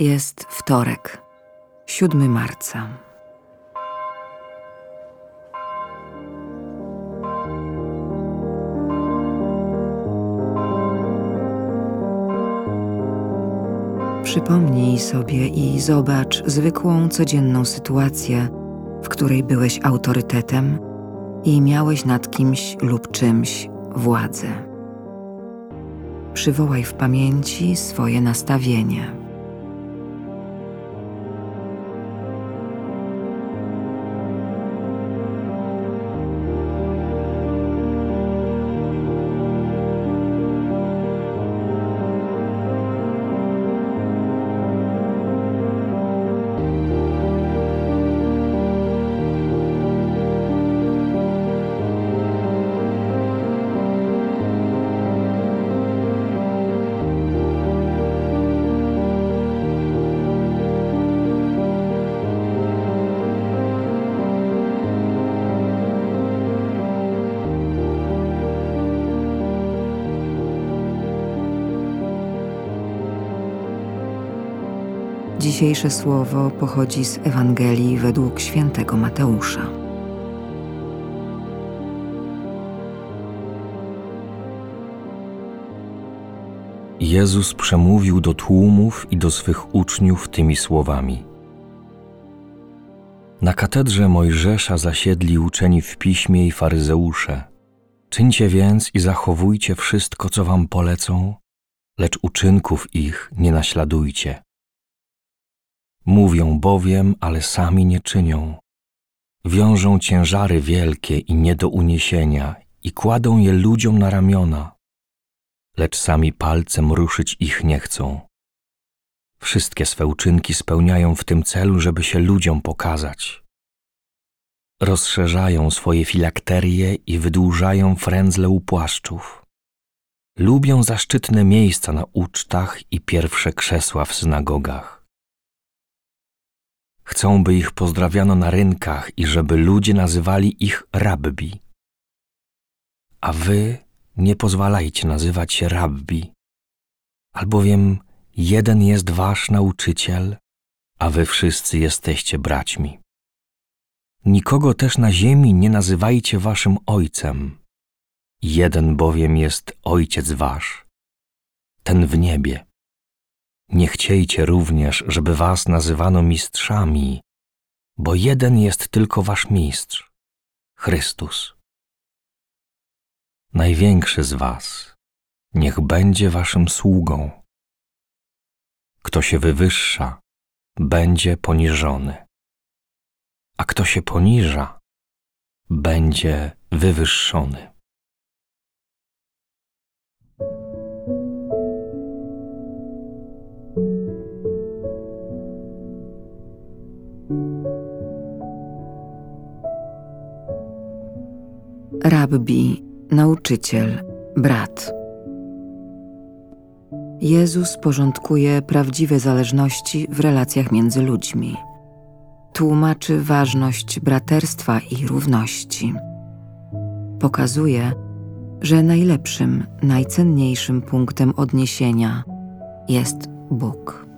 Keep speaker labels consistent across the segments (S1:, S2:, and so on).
S1: Jest wtorek, 7 marca. Przypomnij sobie i zobacz zwykłą, codzienną sytuację, w której byłeś autorytetem i miałeś nad kimś lub czymś władzę. Przywołaj w pamięci swoje nastawienie. Dzisiejsze słowo pochodzi z Ewangelii według świętego Mateusza.
S2: Jezus przemówił do tłumów i do swych uczniów tymi słowami. Na katedrze Mojżesza zasiedli uczeni w piśmie i faryzeusze. Czyńcie więc i zachowujcie wszystko, co wam polecą, lecz uczynków ich nie naśladujcie Mówią bowiem, ale sami nie czynią. Wiążą ciężary wielkie i nie do uniesienia i kładą je ludziom na ramiona, lecz sami palcem ruszyć ich nie chcą. Wszystkie swe uczynki spełniają w tym celu, żeby się ludziom pokazać. Rozszerzają swoje filakterie i wydłużają frędzle u płaszczów. Lubią zaszczytne miejsca na ucztach i pierwsze krzesła w synagogach Chcą, by ich pozdrawiano na rynkach i żeby ludzie nazywali ich rabbi. A wy nie pozwalajcie nazywać się rabbi, albowiem jeden jest wasz nauczyciel, a wy wszyscy jesteście braćmi. Nikogo też na ziemi nie nazywajcie waszym ojcem. Jeden bowiem jest ojciec wasz, ten w niebie. Nie chciejcie również, żeby was nazywano mistrzami, bo jeden jest tylko wasz mistrz, Chrystus. Największy z was niech będzie waszym sługą. Kto się wywyższa, będzie poniżony, a kto się poniża, będzie wywyższony.
S1: Rabbi, nauczyciel, brat. Jezus porządkuje prawdziwe zależności w relacjach między ludźmi. Tłumaczy ważność braterstwa i równości. Pokazuje, że najlepszym, najcenniejszym punktem odniesienia jest Bóg.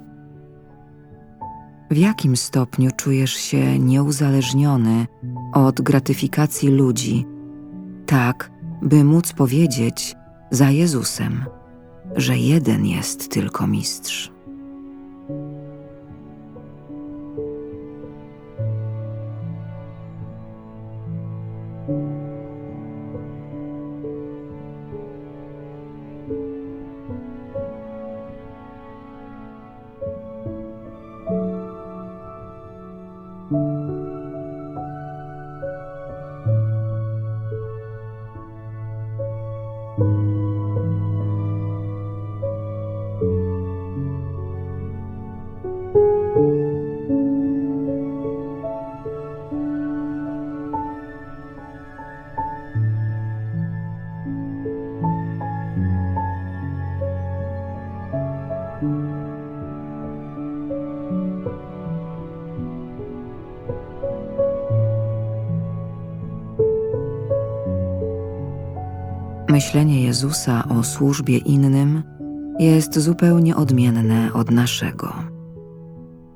S1: W jakim stopniu czujesz się nieuzależniony od gratyfikacji ludzi tak, by móc powiedzieć za Jezusem, że jeden jest tylko mistrz. Myślenie Jezusa o służbie innym jest zupełnie odmienne od naszego.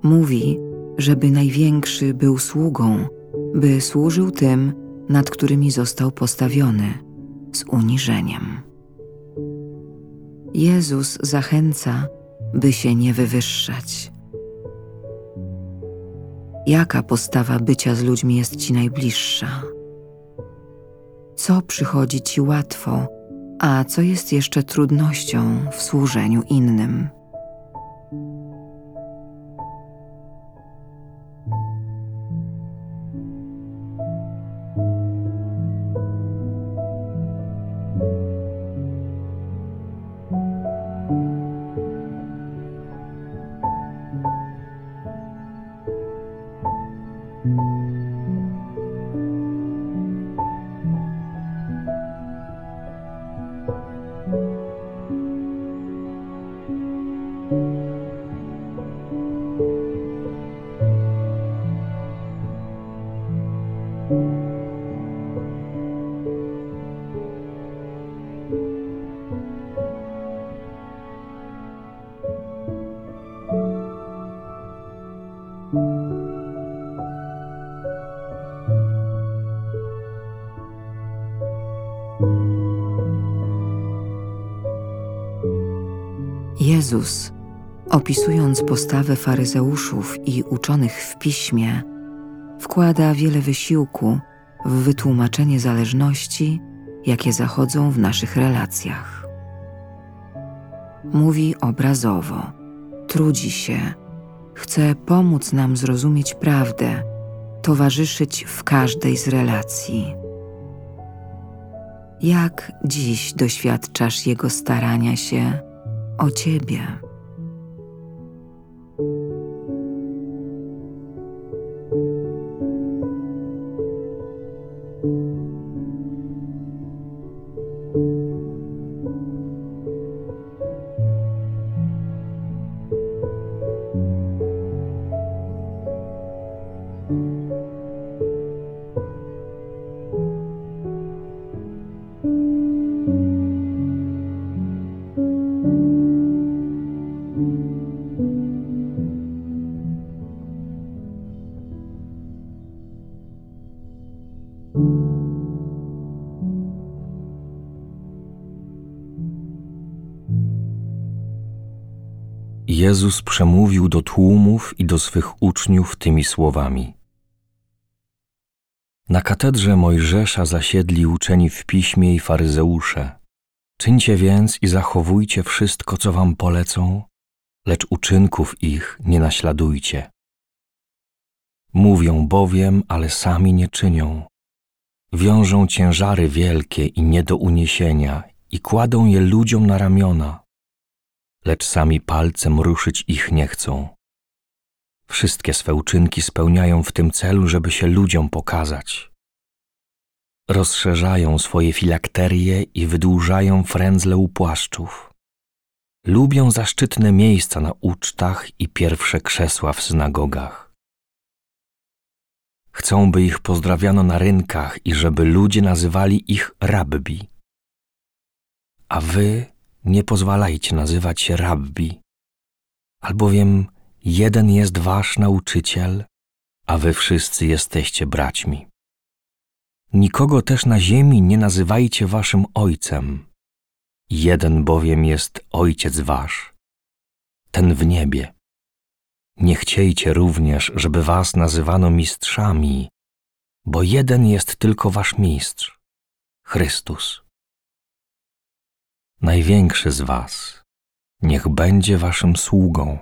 S1: Mówi, żeby największy był sługą, by służył tym, nad którymi został postawiony, z uniżeniem. Jezus zachęca, by się nie wywyższać. Jaka postawa bycia z ludźmi jest ci najbliższa? Co przychodzi ci łatwo, a co jest jeszcze trudnością w służeniu innym? Jezus, opisując postawę faryzeuszów i uczonych w piśmie, wkłada wiele wysiłku w wytłumaczenie zależności, jakie zachodzą w naszych relacjach. Mówi obrazowo, trudzi się, chce pomóc nam zrozumieć prawdę, towarzyszyć w każdej z relacji. Jak dziś doświadczasz Jego starania się o Ciebie?
S2: Jezus przemówił do tłumów i do swych uczniów tymi słowami. Na katedrze Mojżesza zasiedli uczeni w piśmie i faryzeusze. Czyńcie więc i zachowujcie wszystko, co wam polecą, lecz uczynków ich nie naśladujcie. Mówią bowiem, ale sami nie czynią. Wiążą ciężary wielkie i nie do uniesienia i kładą je ludziom na ramiona, lecz sami palcem ruszyć ich nie chcą. Wszystkie swe uczynki spełniają w tym celu, żeby się ludziom pokazać. Rozszerzają swoje filakterie i wydłużają frędzle u płaszczów. Lubią zaszczytne miejsca na ucztach i pierwsze krzesła w synagogach. Chcą, by ich pozdrawiano na rynkach i żeby ludzie nazywali ich rabbi. A wy nie pozwalajcie nazywać się rabbi, albowiem jeden jest wasz nauczyciel, a wy wszyscy jesteście braćmi. Nikogo też na ziemi nie nazywajcie waszym ojcem, jeden bowiem jest ojciec wasz, ten w niebie. Nie chciejcie również, żeby was nazywano mistrzami, bo jeden jest tylko wasz mistrz, Chrystus. Największy z was niech będzie waszym sługą.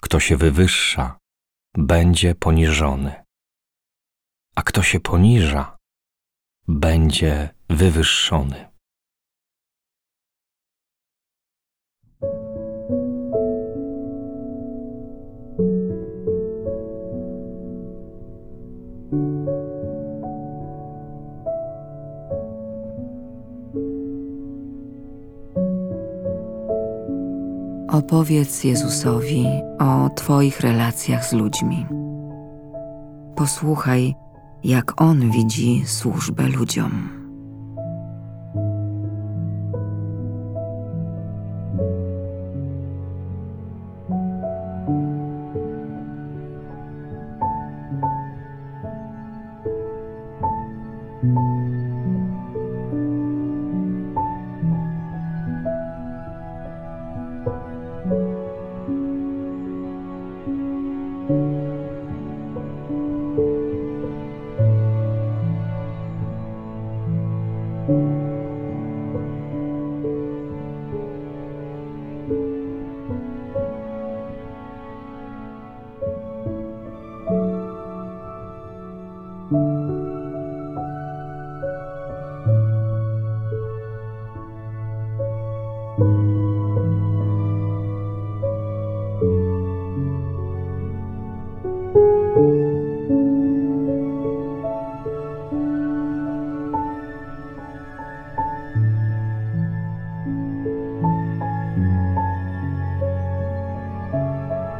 S2: Kto się wywyższa, będzie poniżony, a kto się poniża, będzie wywyższony.
S1: Opowiedz Jezusowi o Twoich relacjach z ludźmi. Posłuchaj, jak On widzi służbę ludziom.